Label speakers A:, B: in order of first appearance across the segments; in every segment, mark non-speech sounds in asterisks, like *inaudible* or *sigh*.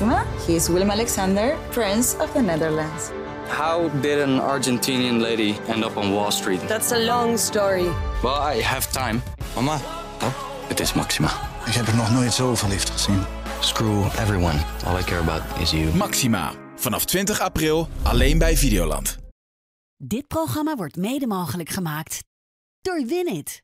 A: Maxima. He is Willem Alexander, Prince of the Netherlands.
B: How did an Argentinian lady end up on Wall Street?
C: That's a long story.
B: Well, I have time.
D: Mama,
B: Oh, het is Maxima.
D: ik heb er nog nooit zo verliefd gezien.
B: Screw everyone. All I care about is you.
E: Maxima. Vanaf 20 april alleen bij Videoland.
F: Dit programma wordt mede mogelijk gemaakt door Winit.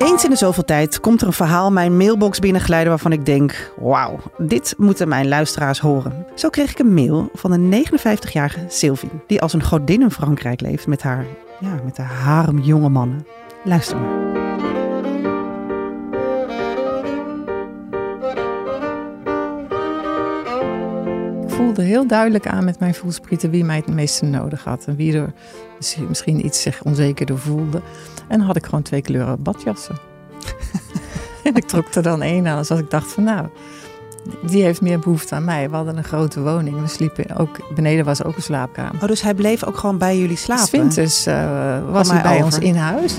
G: Eens in de zoveel tijd komt er een verhaal mijn mailbox binnenglijden waarvan ik denk: wauw, dit moeten mijn luisteraars horen. Zo kreeg ik een mail van een 59-jarige Sylvie, die als een godin in Frankrijk leeft met haar, ja, met haar harem jonge mannen. Luister maar.
H: Ik voelde heel duidelijk aan met mijn voelsprieten wie mij het meeste nodig had. En wie er misschien- iets zich onzekerder voelde. En dan had ik gewoon twee kleuren badjassen. *laughs* en ik trok er dan één aan. Zoals ik dacht van nou, die heeft meer behoefte aan mij. We hadden een grote woning. We sliepen ook, beneden was ook een slaapkamer.
G: Oh, dus hij bleef ook gewoon bij jullie slapen?
H: S winters eh, was hij bij
G: over.
H: ons in huis.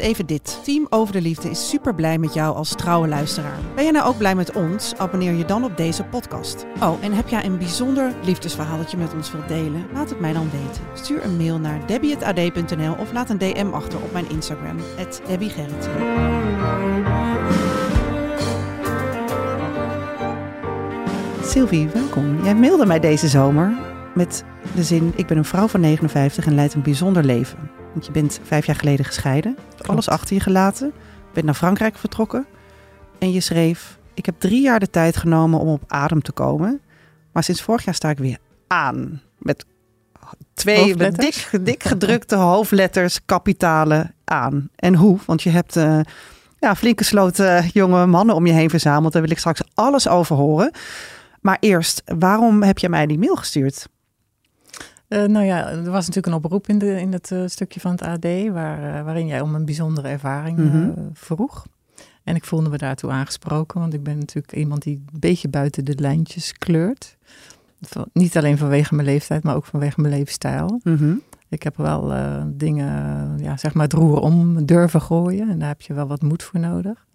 G: Even dit. Team Over de Liefde is super blij met jou als trouwe luisteraar. Ben je nou ook blij met ons? Abonneer je dan op deze podcast. Oh, en heb jij een bijzonder liefdesverhaal dat je met ons wilt delen? Laat het mij dan weten. Stuur een mail naar debbie.ad.nl of laat een DM achter op mijn Instagram, @debbiegerrit. Sylvie, welkom. Jij mailde mij deze zomer met de zin: Ik ben een vrouw van 59 en leid een bijzonder leven. Want je bent vijf jaar geleden gescheiden, alles achter je gelaten, bent naar Frankrijk vertrokken en je schreef: Ik heb drie jaar de tijd genomen om op adem te komen, maar sinds vorig jaar sta ik weer aan. Met twee met dik, dik gedrukte hoofdletters, kapitalen aan. En hoe? Want je hebt eh, ja, flinke sloot eh, jonge mannen om je heen verzameld. Daar wil ik straks alles over horen. Maar eerst, waarom heb je mij die mail gestuurd?
H: Eh, nou ja, er was natuurlijk een oproep in, de, in het eh, stukje van het AD, waar, eh, waarin jij om een bijzondere ervaring
G: Mhm.
H: vroeg. En ik voelde me daartoe aangesproken, want ik ben natuurlijk iemand die een beetje buiten de lijntjes kleurt. Van- Niet alleen vanwege mijn leeftijd, maar ook vanwege mijn levensstijl. Ik heb wel dingen, ja, zeg maar het roer om durven gooien. En daar heb je wel wat moed voor nodig.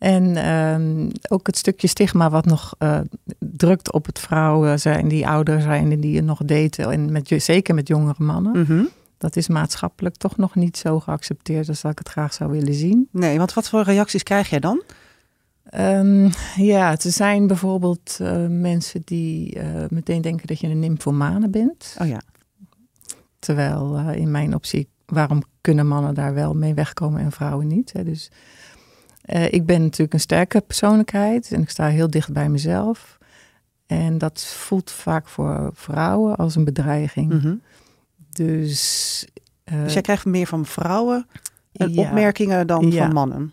H: En ehm, ook het stukje stigma wat nog eh, drukt op het vrouwen zijn die ouder zijn en die je nog daten. En met, zeker met jongere mannen.
G: Mhm.
H: Dat is maatschappelijk toch nog niet zo geaccepteerd als dat ik het graag zou willen zien.
G: Nee, want wat voor reacties krijg jij dan?
H: Ehm, ja, er zijn bijvoorbeeld eh, mensen die eh, meteen denken dat je een nymphomane bent.
G: Oh ja.
H: Terwijl in mijn optie, waarom kunnen mannen daar wel mee wegkomen en vrouwen niet? Hè? Dus eh, ik ben natuurlijk een sterke persoonlijkheid en ik sta heel dicht bij mezelf. En dat voelt vaak voor vrouwen als een bedreiging.
G: Mhm.
H: Dus, eh,
G: Dus jij krijgt meer van vrouwen en
H: ja.
G: opmerkingen dan
H: Ja.
G: van mannen.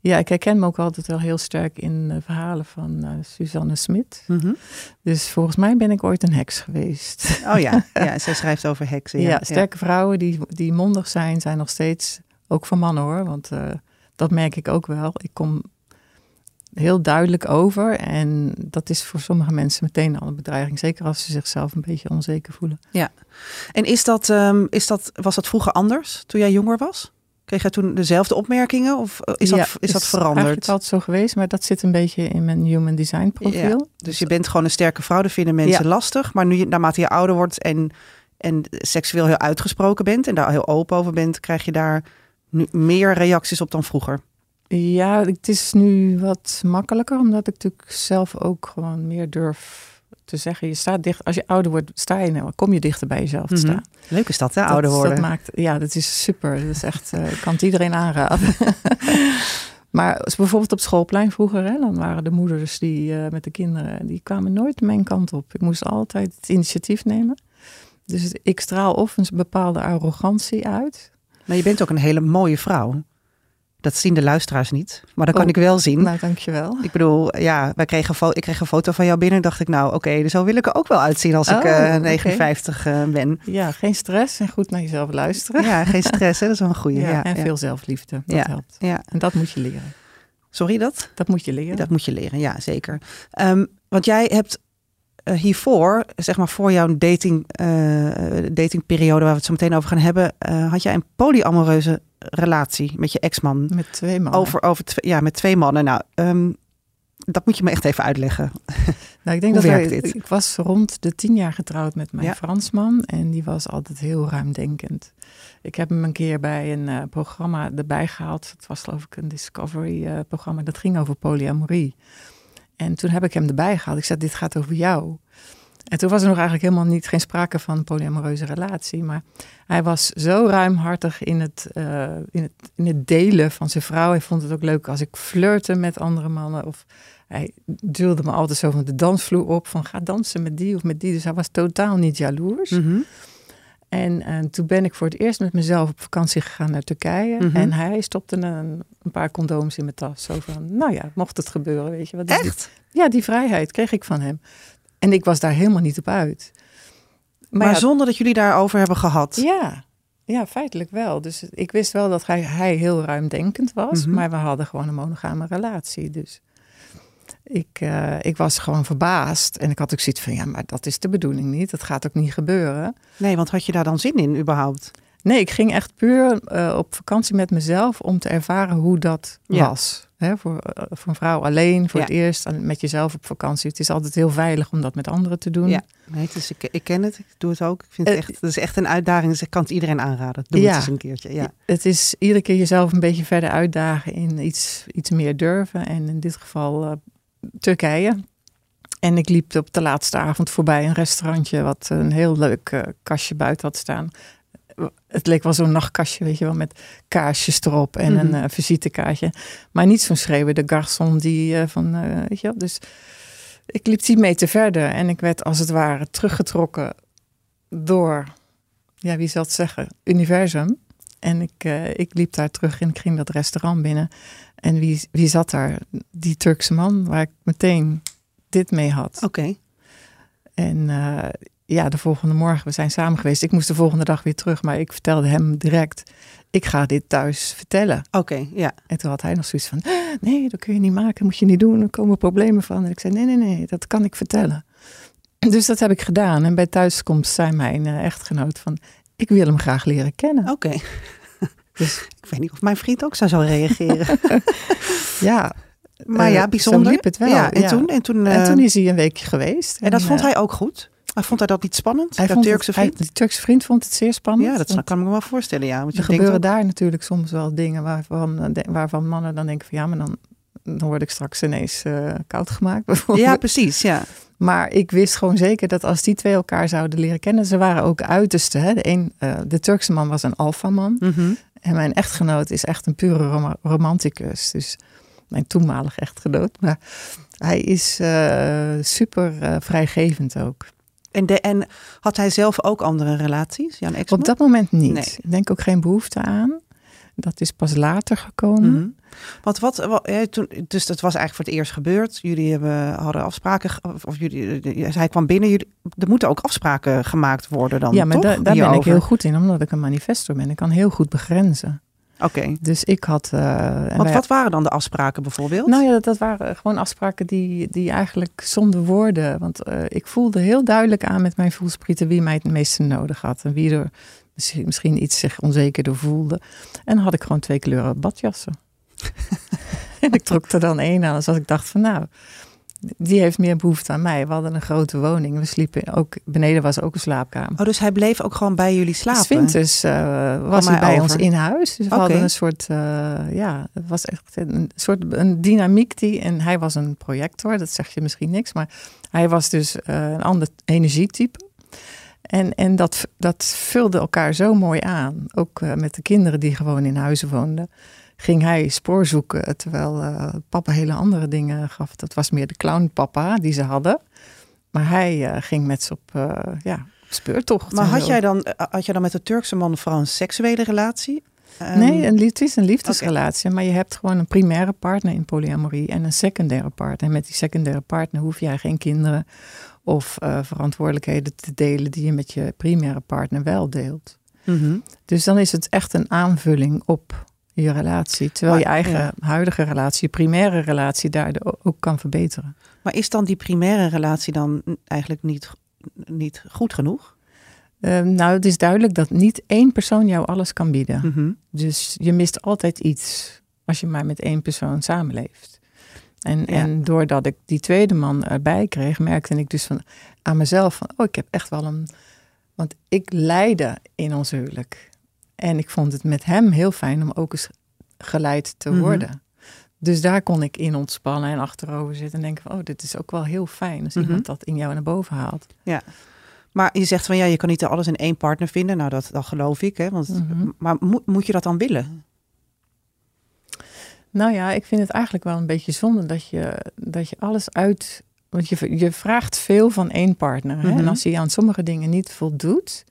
H: Ja, ik herken me ook altijd wel heel sterk in eh, verhalen van eh, Suzanne Smit.
G: Mhm.
H: Dus volgens mij ben ik ooit een heks geweest.
G: Oh ja, *laughs* ja, zij schrijft over heksen.
H: Ja,
G: Ja,
H: sterke vrouwen die, die mondig zijn, zijn nog steeds, ook voor mannen hoor, want eh, dat merk ik ook wel. Ik kom heel duidelijk over en dat is voor sommige mensen meteen al een bedreiging. Zeker als ze zichzelf een beetje onzeker voelen.
G: En is dat, ehm, is dat, was dat vroeger anders toen jij jonger was? Kreeg jij toen dezelfde opmerkingen of eh, is,
H: Ja,
G: dat, is dat
H: eigenlijk
G: veranderd?
H: altijd zo geweest, maar dat zit een beetje in mijn human design profiel.
G: Dus je bent gewoon een sterke vrouw, dat vinden mensen
H: Ja.
G: lastig. Maar nu, je- naarmate je ouder wordt en, en seksueel heel uitgesproken bent en daar heel open over bent, krijg je daar nu meer reacties op dan vroeger.
H: Ja, het is nu wat makkelijker, omdat ik natuurlijk zelf ook gewoon meer durf te zeggen. Je staat dicht, als je ouder wordt, sta je, nou, kom je dichter bij jezelf te
G: Mhm.
H: staan.
G: Leuk is dat, hè,
H: Dat-
G: ouder worden.
H: Dat maakt, ja, dat is super. Dat is echt, eh, ik kan het iedereen aanraden. *laughs* maar als bijvoorbeeld op schoolplein vroeger, hè, dan waren de moeders die eh, met de kinderen, die kwamen nooit mijn kant op. Ik moest altijd het initiatief nemen. Dus ik straal of een bepaalde arrogantie uit.
G: Maar je bent ook een hele mooie vrouw. Dat zien de luisteraars niet, maar dat kan
H: Oh,
G: ik wel zien.
H: Nou, dankjewel.
G: Ik bedoel, ja, wij kregen ik kreeg een foto van jou binnen. dacht ik, nou, oké, dus zo wil ik er ook wel uitzien als ik
H: Oh,
G: eh,
H: oké.
G: 59 eh, ben.
H: Ja, geen stress en goed naar jezelf luisteren.
G: Ja, geen stress, hè? dat is wel een goede.
H: Ja,
G: Ja,
H: en
G: ja.
H: veel zelfliefde, dat
G: Ja.
H: helpt.
G: Ja.
H: En dat moet je leren.
G: Sorry dat?
H: Dat moet je leren.
G: Dat moet je leren, ja, zeker. Ehm, want jij hebt eh, hiervoor, zeg maar voor jouw dating, eh, datingperiode waar we het zo meteen over gaan hebben, eh, had jij een polyamoreuze relatie met je ex-man.
H: Met twee mannen.
G: Over, over tw- ja, met twee mannen. Nou, ehm, dat moet je me echt even uitleggen. *laughs*
H: Nou, ik denk dat wij-
G: dit?
H: ik was rond de tien jaar getrouwd met mijn
G: Ja.
H: Fransman en die was altijd heel ruimdenkend. Ik heb hem een keer bij een programma erbij gehaald. Het was geloof ik een Discovery-programma. dat ging over polyamorie. En toen heb ik hem erbij gehaald. Ik zei, dit gaat over jou. En toen was er nog eigenlijk helemaal niet, geen sprake van een polyamoreuze relatie. Maar hij was zo ruimhartig in het, eh, in, het, in het delen van zijn vrouw. Hij vond het ook leuk als ik flirte met andere mannen. Of hij duwde me altijd zo van de dansvloer op. Van ga dansen met die of met die. Dus hij was totaal niet jaloers.
G: Mhm.
H: En, en toen ben ik voor het eerst met mezelf op vakantie gegaan naar Turkije.
G: Mhm.
H: En hij stopte een, een paar condooms in mijn tas. Zo van, nou ja, mocht het gebeuren, weet je. Wat dit?
G: Echt?
H: Ja, die vrijheid kreeg ik van hem. En ik was daar helemaal niet op uit.
G: Maar,
H: ja,
G: zonder dat jullie daarover hebben gehad.
H: ja, ja, feitelijk wel. Dus ik wist wel dat hij, hij heel ruimdenkend was.
G: Mhm.
H: Maar we hadden gewoon een monogame relatie. Dus ik, eh, ik was gewoon verbaasd. En ik had ook zoiets van, ja, maar dat is de bedoeling niet. Dat gaat ook niet gebeuren.
G: Nee, want had je daar dan zin in überhaupt?
H: Nee, ik ging echt puur eh, op vakantie met mezelf om te ervaren hoe dat
G: Ja.
H: was. Hè, voor, eh, voor een vrouw alleen, voor
G: Ja.
H: het eerst, en met jezelf op vakantie. Het is altijd heel veilig om dat met anderen te doen.
G: Ja. Nee, is, ik, ik ken het, ik doe het ook. Ik vind het echt, het is echt een uitdaging. Dus ik kan het iedereen aanraden. Doe
H: Ja.
G: het eens een keertje. Ja.
H: Het is iedere keer jezelf een beetje verder uitdagen in iets, iets meer durven. En in dit geval Turkije. En ik liep op de laatste avond voorbij een restaurantje wat een heel leuk eh, kastje buiten had staan. Het leek wel zo'n nachtkastje, weet je wel, met kaarsjes erop en
G: Mhm.
H: een eh, visitekaartje. Maar niet zo'n schreeuwende garçon die eh, van, weet je wel. Dus ik liep 10 meter verder en ik werd als het ware teruggetrokken door, ja, wie zal het zeggen, universum. En ik, eh, ik liep daar terug en ik ging dat restaurant binnen. En wie, wie zat daar? Die Turkse man waar ik meteen dit mee had.
G: Oké.
H: En eh, ja, de volgende morgen, we zijn samen geweest. Ik moest de volgende dag weer terug, maar ik vertelde hem direct, ik ga dit thuis vertellen.
G: Oké, ja.
H: En toen had hij nog zoiets van, nee, dat kun je niet maken, moet je niet doen, er komen problemen van. En ik zei, nee, nee, nee, dat kan ik vertellen. Dus dat heb ik gedaan. En bij thuiskomst zei mijn eh, echtgenoot van, ik wil hem graag leren kennen.
G: Oké. *laughs*
H: Dus *laughs*
G: Ik weet niet of mijn vriend ook zo zou reageren. *laughs*
H: ja,
G: maar
H: Eh,
G: ja,
H: zo
G: bijzonder.
H: liep het wel,
G: Ja, en
H: ja.
G: toen? En toen,
H: en
G: eh,
H: toen is hij een weekje geweest.
G: en dat vond
H: eh,
G: hij ook goed? Maar vond hij dat niet spannend?
H: hij
G: dat
H: vond
G: Turkse
H: het, hij-
G: vriend?
H: die Turkse vriend vond het zeer spannend.
G: ja, dat
H: want
G: kan ik me wel voorstellen, ja. Want je
H: er
G: denkt
H: gebeuren
G: ook-
H: daar natuurlijk soms wel dingen waarvan, eh, de- waarvan mannen dan denken van ja, maar dan, dan word ik straks ineens eh, koud gemaakt. bijvoorbeeld.
G: Ja, precies, ja.
H: Maar ik wist gewoon zeker dat als die twee elkaar zouden leren kennen, ze waren ook uiterste. Hè? De, een, eh, de Turkse man was een alfaman
G: Mhm.
H: en mijn echtgenoot is echt een pure roma- romanticus. Dus mijn toenmalig echtgenoot. Maar hij is eh, super eh, vrijgevend ook.
G: En, de, en had hij zelf ook andere relaties, Jan
H: Op dat moment niet.
G: Nee.
H: Ik denk ook geen behoefte aan. Dat is pas later gekomen.
G: Mhm. Want wat, wat ja, toen, dus dat was eigenlijk voor het eerst gebeurd. Jullie hebben, hadden afspraken, of jullie, eh, hij kwam binnen. Jullie, er moeten ook afspraken gemaakt worden dan,
H: Ja, maar
G: toch?
H: da- daar ben ik heel goed in, omdat ik een manifestor ben. Ik kan heel goed begrenzen.
G: Oké.
H: Dus ik had... eh, en
G: Want
H: wij-
G: wat waren dan de afspraken bijvoorbeeld?
H: Nou ja, dat, dat waren gewoon afspraken die, die eigenlijk zonder woorden... Want eh, ik voelde heel duidelijk aan met mijn voelsprieten wie mij het meeste nodig had. En wie er misschien, misschien iets zich onzeker door voelde. En dan had ik gewoon twee kleuren badjassen. *laughs* en ik trok er dan één aan. Zoals ik dacht van nou, die heeft meer behoefte aan mij. We hadden een grote woning. We sliepen ook, beneden was ook een slaapkamer.
G: Oh, dus hij bleef ook gewoon bij jullie slapen?
H: Dus was hij bij
G: over.
H: ons in huis. Dus we hadden een soort, eh, ja, het was echt een soort een dynamiek die, en hij was een projector, dat zeg je misschien niks, maar hij was dus eh, een ander energietype. En, en dat, dat vulde elkaar zo mooi aan. Ook met de kinderen die gewoon in huizen woonden. Ging hij spoor zoeken, terwijl eh, papa hele andere dingen gaf. Dat was meer de clownpapa die ze hadden. Maar hij eh, ging met ze op, eh, ja, op speurtocht.
G: Maar had jij, dan, had jij dan met de Turkse man vooral een seksuele relatie? Ehm,
H: Nee, een, het is een liefdesrelatie, maar je hebt gewoon een primaire partner in polyamorie en een secundaire partner. En met die secundaire partner hoef jij geen kinderen of verantwoordelijkheden te delen die je met je primaire partner wel deelt.
G: mhm.
H: Dus dan is het echt een aanvulling op je relatie. Terwijl
G: Maar-
H: je eigen
G: ja.
H: huidige relatie, je primaire relatie, daardoor ook kan verbeteren.
G: Maar is dan die primaire relatie dan eigenlijk niet, niet goed genoeg?
H: Ehm, nou, het is duidelijk dat niet één persoon jou alles kan bieden.
G: Mhm.
H: Dus je mist altijd iets als je maar met één persoon samenleeft. En,
G: Ja.
H: en doordat ik die tweede man erbij kreeg, merkte ik dus van, aan mezelf van, oh, ik heb echt wel een... Want ik leidde in ons huwelijk. En ik vond het met hem heel fijn om ook eens geleid te
G: Mhm.
H: worden. Dus daar kon ik in ontspannen en achterover zitten en denken van, oh, dit is ook wel heel fijn als
G: Mhm.
H: iemand dat in jou naar boven haalt.
G: Maar je zegt van ja, je kan niet alles in één partner vinden. Nou, dat, dat geloof ik. Hè? Want,
H: Mhm.
G: Maar moet, moet je dat dan willen?
H: Nou ja, ik vind het eigenlijk wel een beetje zonde dat je, dat je alles uit. Want je, je vraagt veel van één partner. Hè?
G: Mhm.
H: En als hij aan sommige dingen niet voldoet,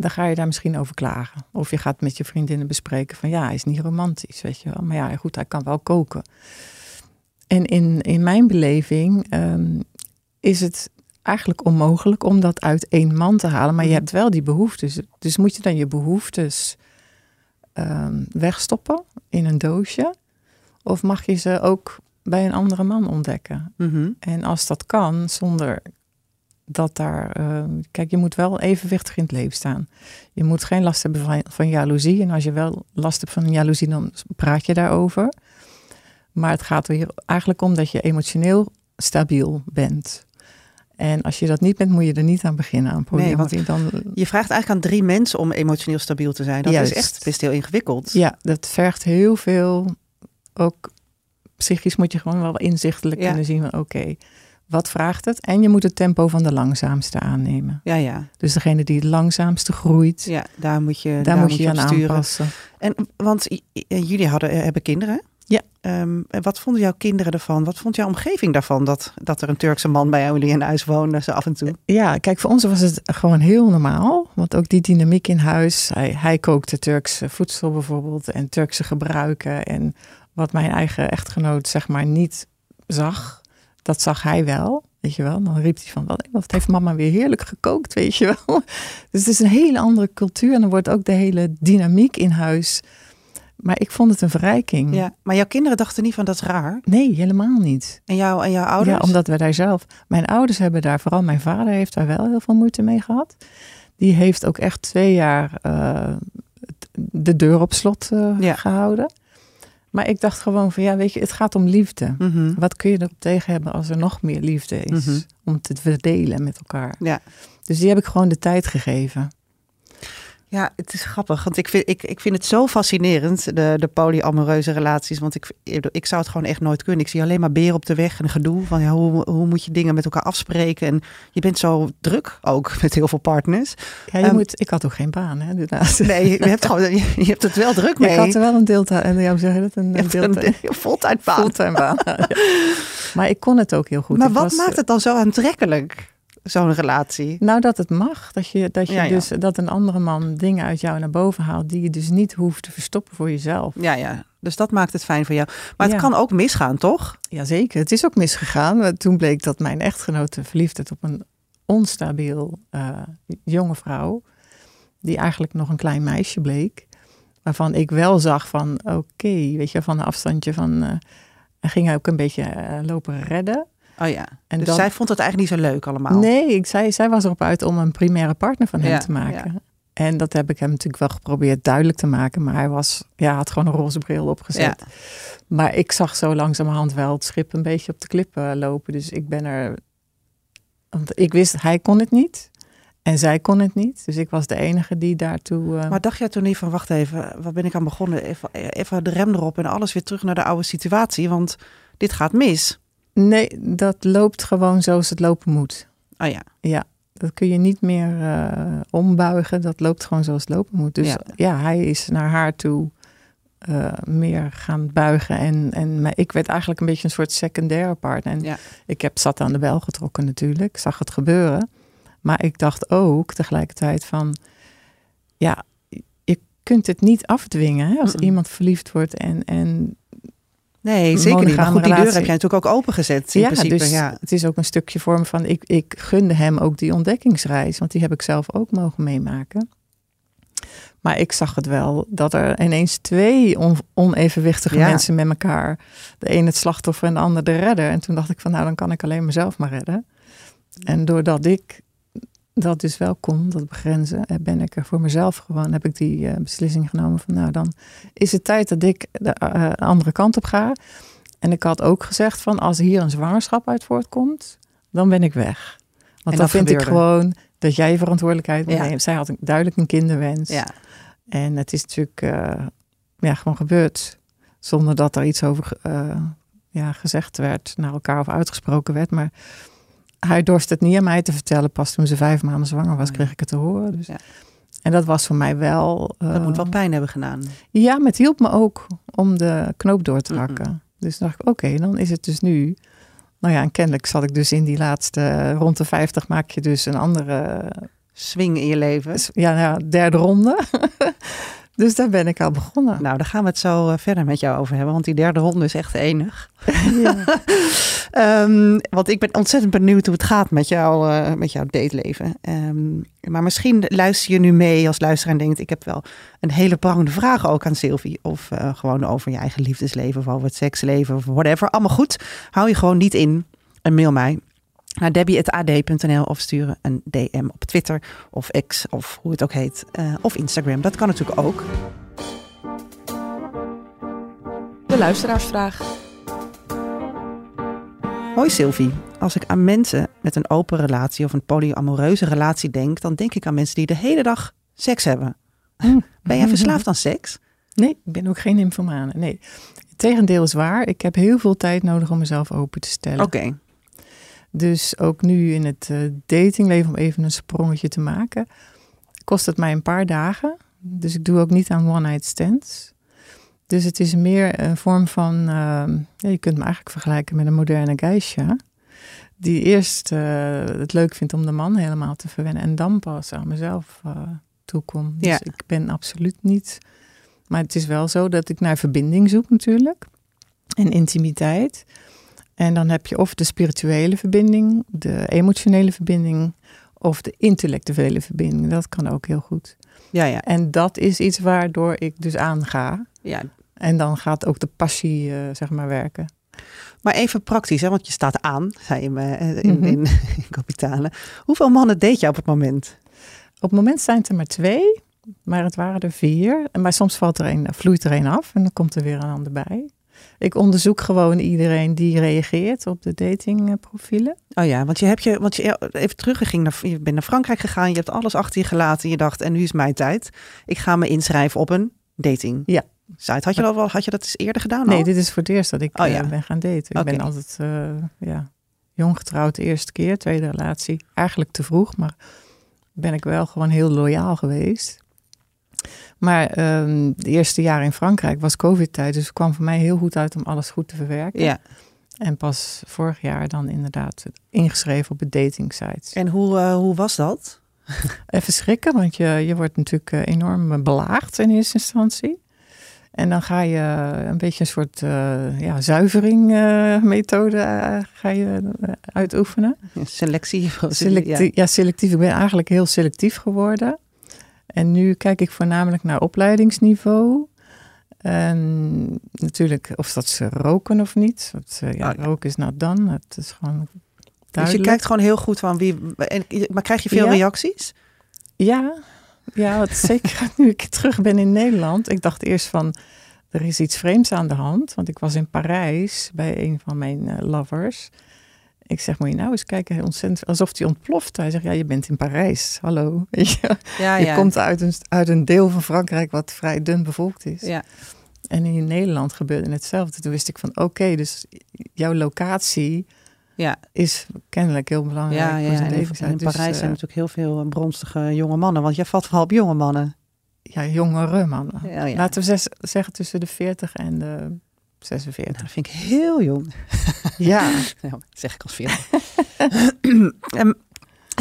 H: dan ga je daar misschien over klagen. Of je gaat met je vriendinnen bespreken van ja, hij is niet romantisch, weet je wel. Maar ja, goed, hij kan wel koken. En in, in mijn beleving ehm, is het eigenlijk onmogelijk om dat uit één man te halen. Maar je
G: Mhm.
H: hebt wel die behoeftes. Dus moet je dan je behoeftes ehm, wegstoppen in een doosje? Of mag je ze ook bij een andere man ontdekken?
G: Mhm.
H: En als dat kan, zonder dat daar. eh, kijk, je moet wel evenwichtig in het leven staan. Je moet geen last hebben van, van jaloezie. En als je wel last hebt van jaloezie, dan praat je daarover. Maar het gaat er hier eigenlijk om dat je emotioneel stabiel bent. En als je dat niet bent, moet je er niet aan beginnen aan
G: Nee, want
H: je dan,
G: Je vraagt eigenlijk aan drie mensen om emotioneel stabiel te zijn. Dat
H: Juist.
G: is echt best heel ingewikkeld.
H: Ja, dat vergt heel veel. Ook psychisch moet je gewoon wel inzichtelijk
G: Ja.
H: kunnen zien van oké, wat vraagt het? En je moet het tempo van de langzaamste aannemen.
G: ja, ja.
H: Dus degene die het langzaamste groeit,
G: ja daar moet je,
H: daar, moet je je aan
G: sturen.
H: aanpassen.
G: En, want j- jullie hadden, eh, hebben kinderen.
H: Ja.
G: En wat vonden jouw kinderen ervan? Wat vond jouw omgeving daarvan? Dat, dat er een Turkse man bij jullie in huis woonde, zo af en toe.
H: Ja, kijk, voor ons was het gewoon heel normaal. Want ook die dynamiek in huis. Hij, hij kookte Turkse voedsel bijvoorbeeld en Turkse gebruiken. En wat mijn eigen echtgenoot zeg maar niet zag, dat zag hij wel. Weet je wel, dan riep hij van, wat, wat heeft mama weer heerlijk gekookt, weet je wel. *laughs* Dus het is een hele andere cultuur en dan wordt ook de hele dynamiek in huis. Maar ik vond het een verrijking.
G: Ja. Maar jouw kinderen dachten niet van dat is raar.
H: Nee, helemaal niet.
G: En, jou, en jouw ouders?
H: Ja, omdat we daar zelf. Mijn ouders hebben daar, vooral mijn vader heeft daar wel heel veel moeite mee gehad. Die heeft ook echt twee jaar eh, de deur op slot eh,
G: Ja.
H: gehouden. Maar ik dacht gewoon van ja, weet je, het gaat om liefde.
G: Mhm.
H: Wat kun je erop tegen hebben als er nog meer liefde is?
G: Mhm.
H: Om te verdelen met elkaar.
G: Ja.
H: Dus die heb ik gewoon de tijd gegeven.
G: Ja, het is grappig, want ik vind, ik, ik vind het zo fascinerend, de, de polyamoreuze relaties. Want ik, ik zou het gewoon echt nooit kunnen. Ik zie alleen maar beren op de weg en gedoe van ja, hoe, hoe moet je dingen met elkaar afspreken. En je bent zo druk ook *laughs* met heel veel partners.
H: Ja, je
G: Ehm,
H: moet, ik had ook geen baan, hè? daarnaast.
G: Nee, je hebt, gewoon, *laughs* je, je hebt het wel druk mee.
H: ik had er wel een deeltijd. En jou zeggen dat een,
G: je
H: een
G: hebt een
H: deeltijd. *laughs*
G: fulltime baan.
H: Fulltime baan. Ja. Maar ik kon het ook heel goed.
G: Maar
H: Ik
G: wat
H: was,
G: maakt het dan zo aantrekkelijk, zo'n relatie?
H: Nou, dat het mag. Dat je, dat je
G: Ja, ja.
H: dus dat een andere man dingen uit jou naar boven haalt die je dus niet hoeft te verstoppen voor jezelf.
G: Ja, ja. Dus dat maakt het fijn voor jou. Maar het
H: Ja.
G: kan ook misgaan, toch?
H: Jazeker, het is ook misgegaan. Toen bleek dat mijn echtgenote verliefd werd op een onstabiel eh, jonge vrouw. Die eigenlijk nog een klein meisje bleek. Waarvan ik wel zag van, oké, weet je, van een afstandje van... eh hij ging ook een beetje eh, lopen redden.
G: Oh ja.
H: En
G: dus
H: dan-
G: zij vond het eigenlijk niet zo leuk allemaal.
H: Nee, ik zei, zij was erop uit om een primaire partner van hem
G: Ja,
H: te maken. En dat heb ik hem natuurlijk wel geprobeerd duidelijk te maken. Maar hij was, ja, had gewoon een roze bril opgezet.
G: Ja.
H: Maar ik zag zo langzamerhand wel het schip een beetje op de klippen lopen. Dus ik ben er... Want ik wist, hij kon het niet. En zij kon het niet. Dus ik was de enige die daartoe... eh,
G: Maar dacht jij toen niet van, wacht even, waar ben ik aan begonnen? Even, even de rem erop en alles weer terug naar de oude situatie, want dit gaat mis.
H: Nee, dat loopt gewoon zoals het lopen moet.
G: Oh ja,
H: Ja, dat kun je niet meer eh, ombuigen. Dat loopt gewoon zoals het lopen moet. Dus
G: Ja.
H: ja, hij is naar haar toe eh, meer gaan buigen. En, en maar ik werd eigenlijk een beetje een soort secundaire partner. En
G: Ja.
H: ik heb zat aan de bel getrokken natuurlijk. Ik zag het gebeuren. Maar ik dacht ook tegelijkertijd van... Ja, je kunt het niet afdwingen hè, als iemand verliefd wordt. En, en
G: nee, zeker niet. Maar goed, die deur heb jij natuurlijk ook opengezet in
H: ja,
G: principe.
H: dus
G: ja.
H: het is ook een stukje vorm van... Ik, ik gunde hem ook die ontdekkingsreis. Want die heb ik zelf ook mogen meemaken. Maar ik zag het wel dat er ineens twee on- onevenwichtige
G: Ja.
H: mensen met elkaar. De een het slachtoffer en de ander de redder. En toen dacht ik van nou, dan kan ik alleen mezelf maar redden. En doordat ik dat dus wel kon, dat begrenzen, eh, ben ik er voor mezelf gewoon, heb ik die eh, beslissing genomen van nou, dan is het tijd dat ik de eh, andere kant op ga. En ik had ook gezegd van als hier een zwangerschap uit voortkomt, dan ben ik weg. Want
G: En
H: dan vind ik gewoon dat jij je verantwoordelijkheid moet
G: Ja.
H: nemen. Zij had een- duidelijk een kinderwens.
G: Ja.
H: En het is natuurlijk ja, gewoon gebeurd zonder dat er iets over ja, gezegd werd naar elkaar of uitgesproken werd. Maar hij dorst het niet aan mij te vertellen. Pas toen ze vijf maanden zwanger was, kreeg ik het te horen. Dus.
G: Ja.
H: En dat was voor mij wel...
G: Dat
H: eh,
G: moet wel pijn hebben gedaan.
H: Ja, maar het hielp me ook om de knoop door te hakken. Dus dacht ik, oké, dan is het dus nu. Nou ja, en kennelijk zat ik dus in die laatste, rond de 50 maak je dus een andere
G: Swing in je leven.
H: ja, nou ja, derde ronde. *laughs* dus daar ben ik al begonnen.
G: Nou, daar gaan we het zo eh, verder met jou over hebben. Want die derde ronde is echt enig.
H: Ja. *laughs*
G: Ehm, want ik ben ontzettend benieuwd hoe het gaat met, jou, eh, met jouw dateleven. Ehm, maar misschien luister je nu mee als luisteraar en denkt... ik heb wel een hele prangende vraag ook aan Sylvie. Of eh, gewoon over je eigen liefdesleven of over het seksleven of whatever. Allemaal goed. Hou je gewoon niet in en mail mij naar debbie.ad.nl of sturen een DM op Twitter of X of hoe het ook heet. eh, of Instagram, dat kan natuurlijk ook.
A: De luisteraarsvraag.
G: Hoi Sylvie, als ik aan mensen met een open relatie of een polyamoreuze relatie denk, dan denk ik aan mensen die de hele dag seks hebben. *laughs* Ben jij verslaafd aan *laughs* seks?
H: Nee, ik ben ook geen nymphomane. Nee, het tegendeel is waar. Ik heb heel veel tijd nodig om mezelf open te stellen.
G: Oké,
H: Dus ook nu in het eh, datingleven, om even een sprongetje te maken, kost het mij een paar dagen. Dus ik doe ook niet aan one-night stands. Dus het is meer een vorm van, ehm, ja, je kunt me eigenlijk vergelijken met een moderne geisha. Die eerst eh, het leuk vindt om de man helemaal te verwennen en dan pas aan mezelf eh toekom. Dus
G: Ja.
H: ik ben absoluut niet. Maar het is wel zo dat ik naar verbinding zoek natuurlijk. En intimiteit. En dan heb je of de spirituele verbinding, de emotionele verbinding of de intellectuele verbinding. Dat kan ook heel goed.
G: ja, ja.
H: En dat is iets waardoor ik dus aanga.
G: ja.
H: En dan gaat ook de passie, eh, zeg maar, werken.
G: Maar even praktisch, hè, want je staat aan, zei je me eh, in,
H: Mhm.
G: in, *laughs* in. Hoeveel mannen date je op het moment?
H: Op het moment zijn het er maar twee, maar het waren er vier. En Maar soms valt er een, vloeit er een af en dan komt er weer een ander bij. Ik onderzoek gewoon iedereen die reageert op de datingprofielen.
G: Oh ja, want je hebt je, want je even terug, je, ging naar, je bent naar Frankrijk gegaan, je hebt alles achter je gelaten. Je dacht, en nu is mijn tijd. Ik ga me inschrijven op een dating.
H: Ja.
G: Site. Had je dat wel, had je dat eens eerder gedaan?
H: Nee,
G: al?
H: dit is voor het eerst dat ik
G: Oh ja.
H: eh, ben gaan daten. Ik ben altijd eh, ja, jong getrouwd de eerste keer, tweede relatie. Eigenlijk te vroeg, maar ben ik wel gewoon heel loyaal geweest. Maar ehm de eerste jaar in Frankrijk was covid-tijd, dus het kwam voor mij heel goed uit om alles goed te verwerken.
G: Ja.
H: En pas vorig jaar dan inderdaad ingeschreven op de dating sites.
G: En hoe, eh, hoe was dat?
H: Even schrikken, want je, je wordt natuurlijk eh, enorm belaagd in eerste instantie. En dan ga je een beetje een soort eh, ja, zuivering eh, methode eh, ga je eh, uitoefenen.
G: Ja, Selectie.
H: Selectie,
G: Ja.
H: ja. selectief. Ik ben eigenlijk heel selectief geworden. En nu kijk ik voornamelijk naar opleidingsniveau. En natuurlijk of dat ze roken of niet. Want, eh, ja,
G: Oh, ja.
H: roken is not done. Het is gewoon
G: Dus je kijkt gewoon heel goed van wie. En, maar krijg je veel
H: Ja.
G: reacties?
H: Ja, ja wat *laughs* zeker nu ik terug ben in Nederland. Ik dacht eerst van, er is iets vreemds aan de hand. Want ik was in Parijs bij een van mijn eh, lovers. Ik zeg, moet je nou eens kijken, ontzettend, alsof hij ontploft. Hij zegt, ja, je bent in Parijs, hallo. *laughs* Weet je,
G: Ja,
H: je komt uit een, uit een deel van Frankrijk wat vrij dun bevolkt is.
G: Ja.
H: En in Nederland gebeurde hetzelfde. Toen wist ik van, oké, dus jouw locatie
G: Ja,
H: is kennelijk heel belangrijk
G: ja,
H: voor
G: ja. En in, in
H: Dus,
G: Parijs
H: eh,
G: zijn natuurlijk heel veel eh, bronstige jonge mannen. Want jij valt vooral op jonge mannen.
H: ja, jongere mannen.
G: Ja, ja.
H: Laten we zeggen tussen de 40 en de 46.
G: Nou, dat vind ik heel jong.
H: Ja,
G: Ja, *laughs* dat zeg ik als veel. *laughs* Ehm,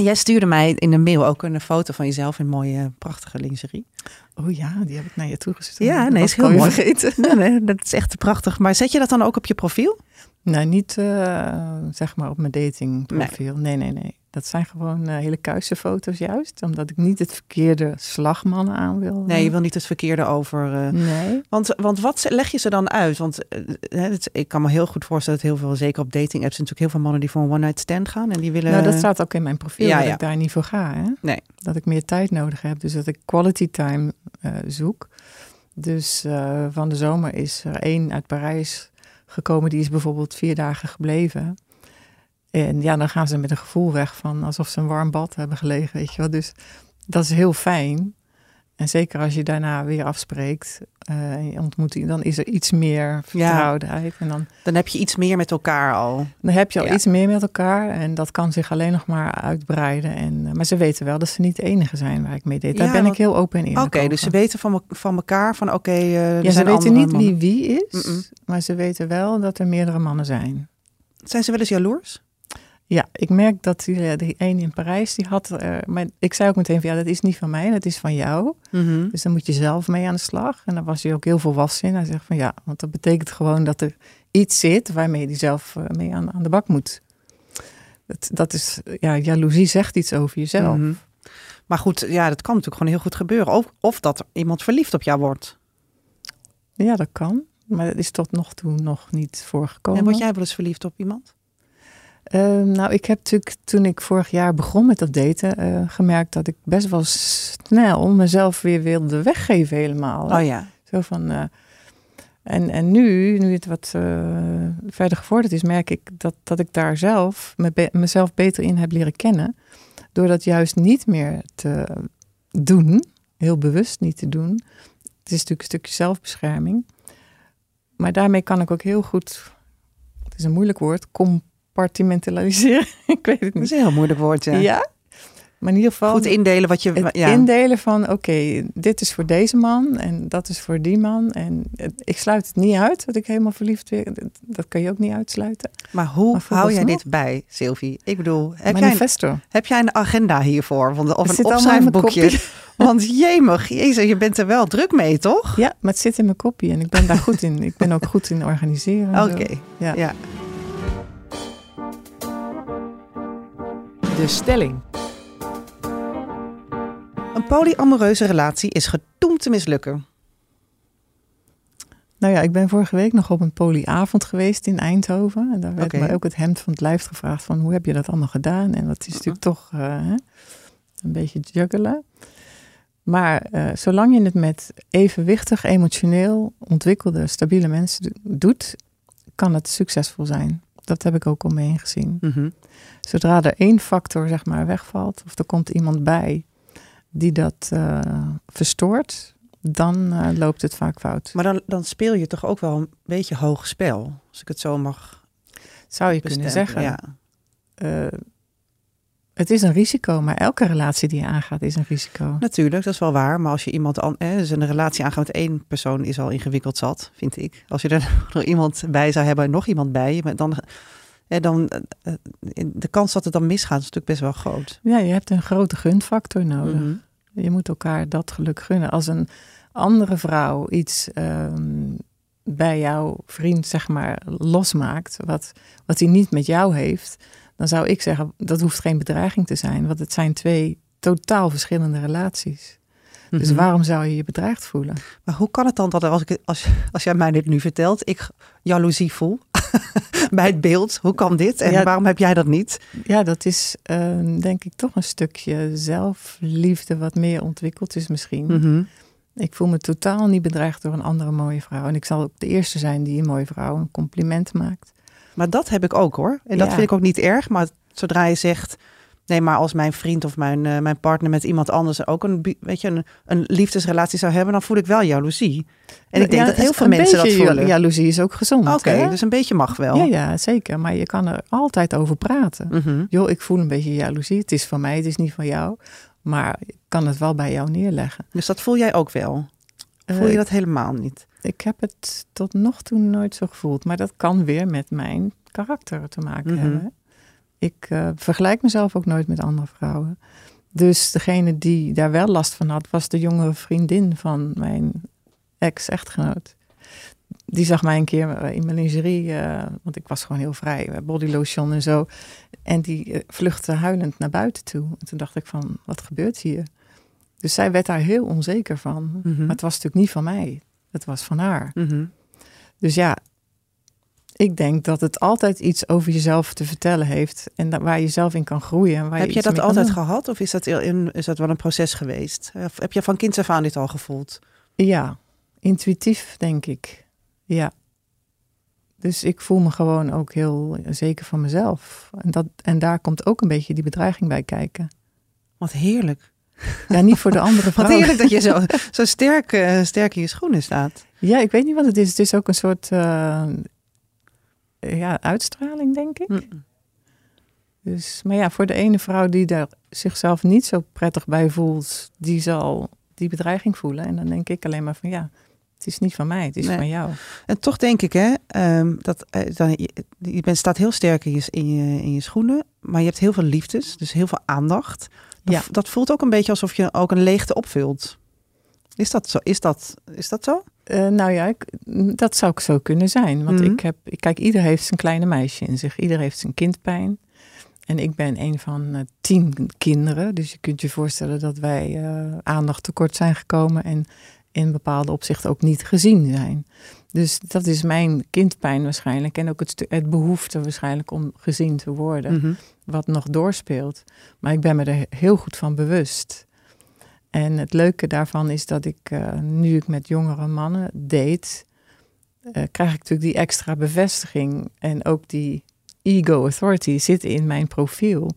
G: jij stuurde mij in een mail ook een foto van jezelf in mooie, prachtige lingerie.
H: oh ja, die heb ik naar je toegestuurd.
G: Ja,
H: Dat
G: nee, is heel mooi.
H: vergeten. *laughs*
G: Nee, nee, dat is echt prachtig. Maar zet je dat dan ook op je profiel?
H: Nou, niet eh, zeg maar op mijn datingprofiel. Nee. nee, nee, Dat zijn gewoon uh, hele kuise foto's juist. Omdat ik niet het verkeerde slagmannen aan wil.
G: Nee, je wil niet het verkeerde over. Uh,
H: nee.
G: Want, want wat leg je ze dan uit? Want uh, het, ik kan me heel goed voorstellen dat heel veel, zeker op dating apps, natuurlijk heel veel mannen die voor een one-night stand gaan. En die willen...
H: Nou, dat staat ook in mijn profiel,
G: Ja,
H: dat
G: ja.
H: ik daar niet voor ga. Hè?
G: Nee.
H: Dat ik meer tijd nodig heb. Dus dat ik quality time eh, zoek. Dus eh, van de zomer is er één uit Parijs gekomen. Die is bijvoorbeeld vier dagen gebleven. En ja, dan gaan ze met een gevoel weg van alsof ze een warm bad hebben gelegen. Weet je wel. Dus dat is heel fijn. En zeker als je daarna weer afspreekt en je ontmoet dan is er iets meer vertrouwdheid. En dan,
G: Dan heb je iets meer met elkaar al.
H: dan heb je al
G: Ja.
H: iets meer met elkaar. En dat kan zich alleen nog maar uitbreiden. En, eh, maar ze weten wel dat ze niet de enige zijn waar ik mee deed. Daar
G: Ja,
H: ben
G: want-
H: ik heel open in.
G: Oké, dus ze weten van, me- van elkaar van oké, eh,
H: Ja, ze weten niet
G: mannen.
H: wie wie is, maar ze weten wel dat er meerdere mannen zijn.
G: Zijn ze wel eens jaloers?
H: Ja, ik merk dat die, die een in Parijs, die had, eh, maar ik zei ook meteen van ja, dat is niet van mij, dat is van jou.
G: Mhm.
H: Dus dan moet je zelf mee aan de slag. En dan was hij ook heel volwassen in. Hij zegt van ja, want dat betekent gewoon dat er iets zit waarmee hij zelf eh, mee aan, aan de bak moet. Dat, dat is, ja, jaloezie zegt iets over jezelf.
G: Mhm. Maar goed, ja, dat kan natuurlijk gewoon heel goed gebeuren. Of, of dat iemand verliefd op jou wordt.
H: Ja, dat kan. Maar dat is tot nog toe nog niet voorgekomen.
G: En word jij wel eens verliefd op iemand?
H: Ehm, nou, ik heb natuurlijk toen ik vorig jaar begon met dat daten, eh, gemerkt dat ik best wel snel mezelf weer wilde weggeven helemaal.
G: Oh ja.
H: Zo van. eh, en, en nu, nu het wat eh, verder gevorderd is, merk ik dat, dat ik daar zelf me be- mezelf beter in heb leren kennen. Door dat juist niet meer te doen, heel bewust niet te doen. Het is natuurlijk een stukje zelfbescherming. Maar daarmee kan ik ook heel goed, het is een moeilijk woord, compartimentaliseren. *laughs* ik weet het
G: Dat
H: niet.
G: is een heel moeilijk woord, ja.
H: Ja. Maar in ieder geval
G: Goed indelen wat je...
H: het
G: ja.
H: indelen van oké, dit is voor deze man en dat is voor die man. En het- ik sluit het niet uit dat ik helemaal verliefd weer. Dat, dat kan je ook niet uitsluiten.
G: Maar hoe
H: Maar
G: hou jij dit bij, Sylvie? Ik bedoel, heb jij, een,
H: Manifesto.
G: heb jij een agenda hiervoor? Of
H: Het
G: een
H: mijn
G: opschrijfboekje? *laughs* Want jemig, jezus, je bent er wel druk mee, toch?
H: Ja, maar het zit in mijn kopie en ik ben daar goed in. Ik ben ook goed in organiseren. en
G: Oké.
H: Ja.
G: ja.
C: De stelling.
G: Een polyamoreuze relatie is gedoemd te mislukken.
H: Nou ja, ik ben vorige week nog op een polyavond geweest in Eindhoven. En daar werd
G: Oké.
H: me ook het hemd van het lijf gevraagd van hoe heb je dat allemaal gedaan? En dat is natuurlijk toch eh, een beetje juggelen. Maar eh, zolang je het met evenwichtig, emotioneel ontwikkelde, stabiele mensen do- doet, kan het succesvol zijn. Dat heb ik ook om me heen gezien.
G: Mhm.
H: Zodra er één factor zeg maar wegvalt, of er komt iemand bij die dat eh, verstoort, dan eh, loopt het vaak fout.
G: Maar dan, dan speel je toch ook wel een beetje hoog spel, als ik het zo mag
H: Zou je kunnen zeggen.
G: Ja.
H: eh, het is een risico, maar elke relatie die je aangaat is een risico.
G: Natuurlijk, dat is wel waar. Maar als je iemand an, hè, dus een relatie aangaat met één persoon is al ingewikkeld zat, vind ik. Als je er *laughs* nog iemand bij zou hebben en nog iemand bij, dan, hè, dan eh, eh, de kans dat het dan misgaat is natuurlijk best wel groot.
H: Ja, je hebt een grote gunfactor nodig.
G: Mhm.
H: Je moet elkaar dat geluk gunnen. Als een andere vrouw iets ehm, bij jouw vriend, zeg maar, losmaakt, wat, wat hij niet met jou heeft, dan zou ik zeggen, dat hoeft geen bedreiging te zijn. Want het zijn twee totaal verschillende relaties. Dus
G: Mhm.
H: waarom zou je je bedreigd voelen?
G: Maar hoe kan het dan dat als, ik, als, als jij mij dit nu vertelt, ik jaloezie voel *laughs* bij het beeld? Hoe kan dit en
H: Ja.
G: waarom heb jij dat niet?
H: Ja, dat is ehm, denk ik toch een stukje zelfliefde wat meer ontwikkeld is misschien.
G: Mhm.
H: Ik voel me totaal niet bedreigd door een andere mooie vrouw. En ik zal ook de eerste zijn die een mooie vrouw een compliment maakt.
G: Maar dat heb ik ook hoor. En dat
H: Ja.
G: vind ik ook niet erg. Maar zodra je zegt, nee, maar als mijn vriend of mijn, eh, mijn partner met iemand anders ook een, weet je, een, een liefdesrelatie zou hebben, dan voel ik wel jaloezie. En ik denk
H: Ja,
G: dat heel veel mensen dat voelen.
H: Jaloezie is ook gezond.
G: Oké, dus een beetje mag wel.
H: Ja, ja, zeker. Maar je kan er altijd over praten. Joh, ik voel een beetje jaloezie. Het is van mij, het is niet van jou. Maar ik kan het wel bij jou neerleggen.
G: Dus dat voel jij ook wel? Voel
H: Eh,
G: je dat helemaal niet?
H: Ik heb het tot nog toe nooit zo gevoeld. Maar dat kan weer met mijn karakter te maken
G: Mhm.
H: hebben. Ik eh, vergelijk mezelf ook nooit met andere vrouwen. Dus degene die daar wel last van had, was de jongere vriendin van mijn ex-echtgenoot. die zag mij een keer in mijn lingerie, uh, want ik was gewoon heel vrij, body lotion en zo. En die vluchtte huilend naar buiten toe. En toen dacht ik van, wat gebeurt hier? Dus zij werd daar heel onzeker van. Mm -hmm. Maar het was natuurlijk niet van mij. Het was van haar.
G: Mm -hmm.
H: Dus ja, ik denk dat het altijd iets over jezelf te vertellen heeft. En dat, waar je zelf in kan groeien. Waar
G: heb
H: je,
G: je dat altijd gehad? Of is dat, in, is dat wel een proces geweest? Of heb je van kinds af aan dit al gevoeld?
H: Ja, intuïtief denk ik. Ja. Dus ik voel me gewoon ook heel zeker van mezelf. En, dat, en daar komt ook een beetje die bedreiging bij kijken.
G: Wat heerlijk.
H: Ja, niet voor de andere *laughs* vrouw.
G: Wat heerlijk dat je zo, zo sterk, uh, sterk in je schoenen staat.
H: Ja, ik weet niet wat het is. Het is ook een soort uh, ja, uitstraling, denk ik. Mm. Dus, maar ja, voor de ene vrouw die daar zichzelf niet zo prettig bij voelt, die zal die bedreiging voelen. En dan denk ik alleen maar van ja, het is niet van mij, het is nee. van jou.
G: En toch denk ik, hè, um, dat uh, dan, je, je bent, staat heel sterk in je, in, je, in je schoenen, maar je hebt heel veel liefdes, dus heel veel aandacht. Dat, ja. dat voelt ook een beetje alsof je ook een leegte opvult. Is dat zo? Is dat, is dat zo?
H: Uh, nou ja, ik, dat zou ik zo kunnen zijn. Want mm -hmm. ik heb, kijk, ieder heeft zijn kleine meisje in zich. Ieder heeft zijn kindpijn. En ik ben een van uh, tien kinderen. Dus je kunt je voorstellen dat wij uh, aandacht tekort zijn gekomen. En in bepaalde opzichten ook niet gezien zijn. Dus dat is mijn kindpijn waarschijnlijk. En ook het, het behoefte waarschijnlijk om gezien te worden.
G: Mhm.
H: Mm -hmm. Wat nog doorspeelt. Maar ik ben me er heel goed van bewust. En het leuke daarvan is dat ik, uh, nu ik met jongere mannen date, uh, krijg ik natuurlijk die extra bevestiging. En ook die ego authority zit in mijn profiel.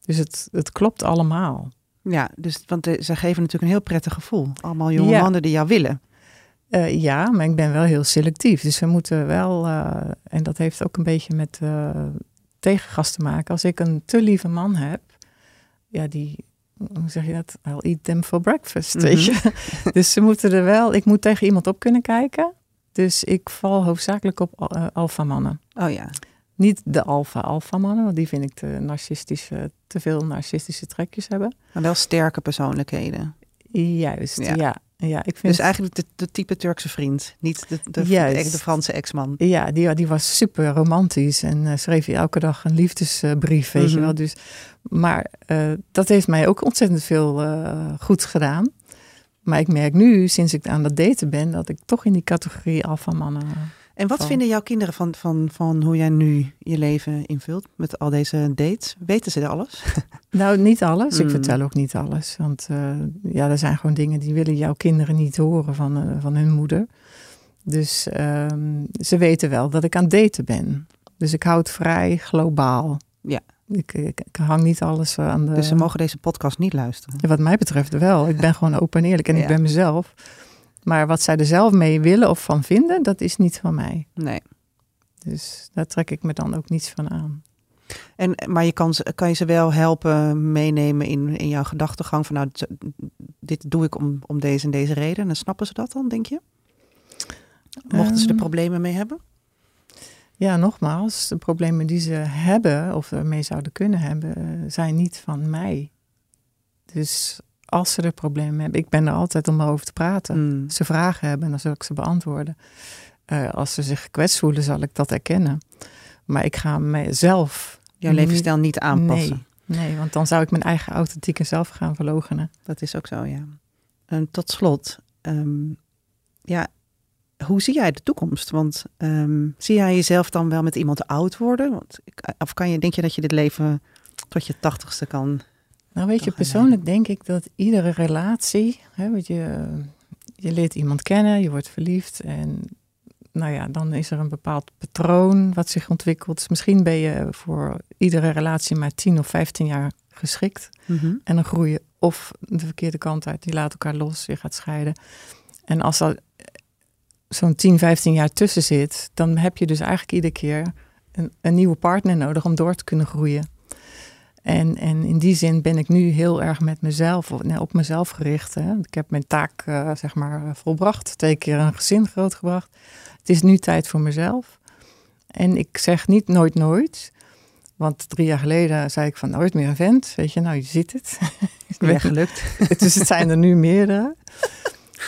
H: Dus het, het klopt allemaal.
G: Ja, dus, want de, ze geven natuurlijk een heel prettig gevoel. Allemaal jonge ja. mannen die jou willen.
H: Uh, ja, maar ik ben wel heel selectief. Dus we moeten wel, uh, en dat heeft ook een beetje met uh, tegengas te maken. Als ik een te lieve man heb, ja, die, hoe zeg je dat? I'll eat them for breakfast, mm -hmm. weet je. *laughs* dus ze moeten er wel, ik moet tegen iemand op kunnen kijken. Dus ik val hoofdzakelijk op alfamannen.
G: Oh ja.
H: Niet de alfa-alfa-mannen, want die vind ik te narcistische, te veel narcistische trekjes hebben.
G: Maar wel sterke persoonlijkheden.
H: Juist, ja. ja. Ja ik vind
G: dus eigenlijk de, de, type Turkse vriend, niet de, de, de, de Franse ex-man.
H: Ja, die, die was super romantisch en uh, schreef je elke dag een liefdesbrief, weet mm -hmm. je wel. Dus, maar uh, dat heeft mij ook ontzettend veel uh, goed gedaan. Maar ik merk nu, sinds ik aan dat daten ben, dat ik toch in die categorie alfa-mannen...
G: En wat van. vinden jouw kinderen van, van, van hoe jij nu je leven invult met al deze dates? Weten ze alles? *laughs*
H: Nou, niet alles. Ik mm. vertel ook niet alles. Want uh, ja, er zijn gewoon dingen die willen jouw kinderen niet horen van, uh, van hun moeder. Dus uh, ze weten wel dat ik aan het daten ben. Dus ik houd vrij globaal.
G: Ja.
H: Ik, ik, ik, hang niet alles aan de...
G: Dus ze mogen deze podcast niet luisteren?
H: Ja, wat mij betreft wel. Ik ben gewoon open en eerlijk en ja. ik ben mezelf. Maar wat zij er zelf mee willen of van vinden, dat is niet van mij.
G: Nee.
H: Dus daar trek ik me dan ook niets van aan.
G: En, maar je kan, kan je ze wel helpen meenemen in, in jouw gedachtegang van nou, dit doe ik om, om deze en deze reden. En dan snappen ze dat dan, denk je? Mochten ze er problemen mee hebben?
H: Ja, nogmaals, de problemen die ze hebben of ermee zouden kunnen hebben, zijn niet van mij. Dus als ze er problemen hebben, ik ben er altijd om erover te praten.
G: Hmm.
H: Als ze vragen hebben, dan zal ik ze beantwoorden. Uh, als ze zich gekwetst voelen, zal ik dat erkennen. Maar ik ga mezelf...
G: Jouw levensstijl niet aanpassen.
H: Nee, nee, want dan zou ik mijn eigen authentieke zelf gaan verlogenen.
G: Dat is ook zo, ja. En tot slot, um, ja, hoe zie jij de toekomst? Want um, zie jij jezelf dan wel met iemand oud worden? Want, of kan je, denk je dat je dit leven tot je tachtigste kan
H: nou weet je, persoonlijk denk ik dat iedere relatie, hè, want je, je leert iemand kennen, je wordt verliefd en nou ja, dan is er een bepaald patroon wat zich ontwikkelt. Dus misschien ben je voor iedere relatie maar 10 of 15 jaar geschikt.
G: Mm -hmm.
H: En dan groei je of de verkeerde kant uit, die laat elkaar los, je gaat scheiden. En als er zo'n 10, 15 jaar tussen zit, dan heb je dus eigenlijk iedere keer een, een nieuwe partner nodig om door te kunnen groeien. En, en in die zin ben ik nu heel erg met mezelf, op mezelf gericht. Hè. Ik heb mijn taak uh, zeg maar volbracht, twee keer een gezin grootgebracht. Het is nu tijd voor mezelf. En ik zeg niet nooit nooit. Want drie jaar geleden zei ik van nooit meer een vent. Weet je, nou je ziet het. *laughs*
G: Is niet gelukt. *laughs*
H: dus het zijn er nu meerdere.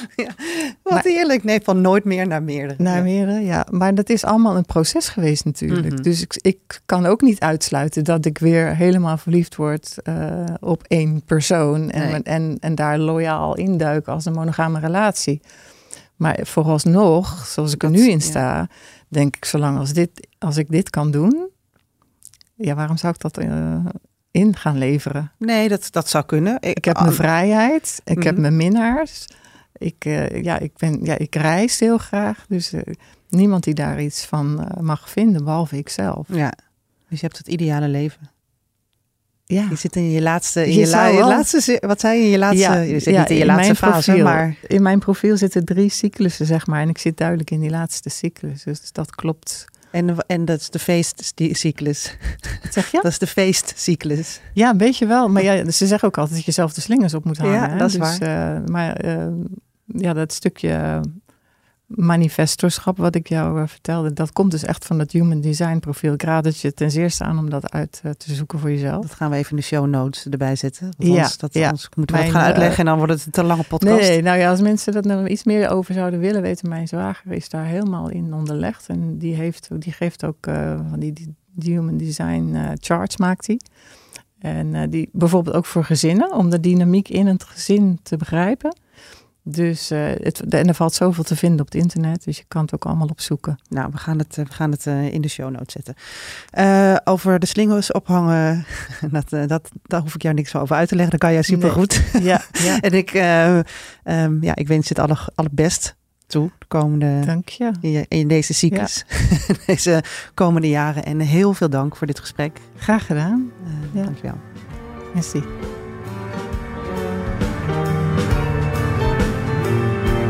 H: *laughs*
G: Wat
H: Maar-
G: heerlijk. Nee, van nooit meer naar meerdere.
H: Naar
G: Ja.
H: meerdere, ja. Maar dat is allemaal een proces geweest natuurlijk.
G: Mhm.
H: Dus ik, ik kan ook niet uitsluiten dat ik weer helemaal verliefd word eh, op één persoon. En,
G: Nee.
H: en, en daar loyaal induik als een monogame relatie. Maar vooralsnog, zoals ik er nu in
G: ja.
H: sta, denk ik, zolang als, dit, als ik dit kan doen, ja, waarom zou ik dat eh, in gaan leveren?
G: Nee, dat, dat zou kunnen.
H: Ik heb mijn vrijheid, ik heb
G: Mhm.
H: mijn minnaars. Ik, eh, ja, ik, ben, ja, ik reis heel graag. Dus eh, niemand die daar iets van eh, mag vinden, behalve ikzelf.
G: Ja. Dus je hebt het ideale leven.
H: Ja,
G: Je zit in je laatste, in
H: Je
G: je, la-
H: zou
G: je
H: wel-
G: laatste, wat zei je, in je laatste,
H: Ja,
G: je zit
H: ja,
G: niet in je
H: in
G: laatste fase,
H: profiel.
G: maar
H: in mijn profiel zitten drie cyclussen, zeg maar. En ik zit duidelijk in die laatste cyclus. Dus dat klopt.
G: En, en dat is de feestcyclus.
H: Wat zeg je? *laughs*
G: Dat is de feestcyclus.
H: Ja, een beetje wel. Maar ja, ze zeggen ook altijd dat je zelf de slingers op moet hangen.
G: Ja,
H: hè?
G: dat is
H: dus, eh, maar eh, ja, dat stukje manifestorschap wat ik jou eh, vertelde, dat komt dus echt van het human design profiel. Ik raad het je ten zeerste aan om dat uit eh, te zoeken voor jezelf.
G: Dat gaan we even in de show notes erbij zetten. Want
H: Ja,
G: dat,
H: ja.
G: anders moeten we
H: Mijn,
G: gaan uitleggen
H: eh,
G: en dan wordt het een te lange podcast.
H: Nee, nou ja, als mensen dat nou iets meer over zouden willen weten, mijn zwager is daar helemaal in onderlegd. En die, heeft, die geeft ook van die, die, die human design charts maakt hij. En die bijvoorbeeld ook voor gezinnen, om de dynamiek in het gezin te begrijpen. Dus eh, het, en er valt zoveel te vinden op het internet, dus je kan het ook allemaal opzoeken.
G: Nou, we gaan het, eh, we gaan het eh, in de show notes zetten. Over de slingers ophangen, *laughs* dat, dat, daar hoef ik jou niks over uit te leggen. Dat kan jij supergoed. *laughs*
H: Ja, ja. *laughs*
G: en ik, eh, ehm, ja, ik wens je het alle, allerbest toe de komende,
H: dank je.
G: in, je- in deze cyclus, deze komende jaren. En heel veel dank voor dit gesprek.
H: Graag gedaan.
G: Uh,
H: Ja.
G: Dankjewel.
H: Merci.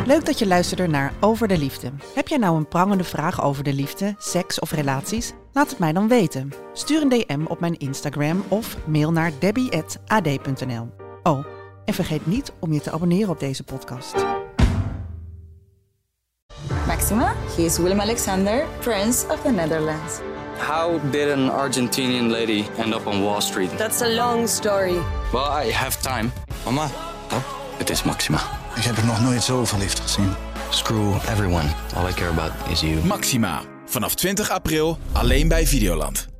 G: Leuk dat je luisterde naar Over de Liefde. Heb jij nou een prangende vraag over de liefde, seks of relaties? Laat het mij dan weten. Stuur een DM op mijn Instagram of mail naar debbie.ad.nl. Oh, en vergeet niet om je te abonneren op deze podcast.
A: Maxima, he is Willem Alexander, Prince of the Netherlands.
B: How did an Argentinian lady end up on Wall Street?
C: That's a long story.
B: Well, I have time. Mama, oh, het is Maxima.
D: Ik heb er nog nooit zo verliefd gezien.
I: Screw everyone. All I care about is you.
E: Maxima. Vanaf 20 april alleen bij Videoland.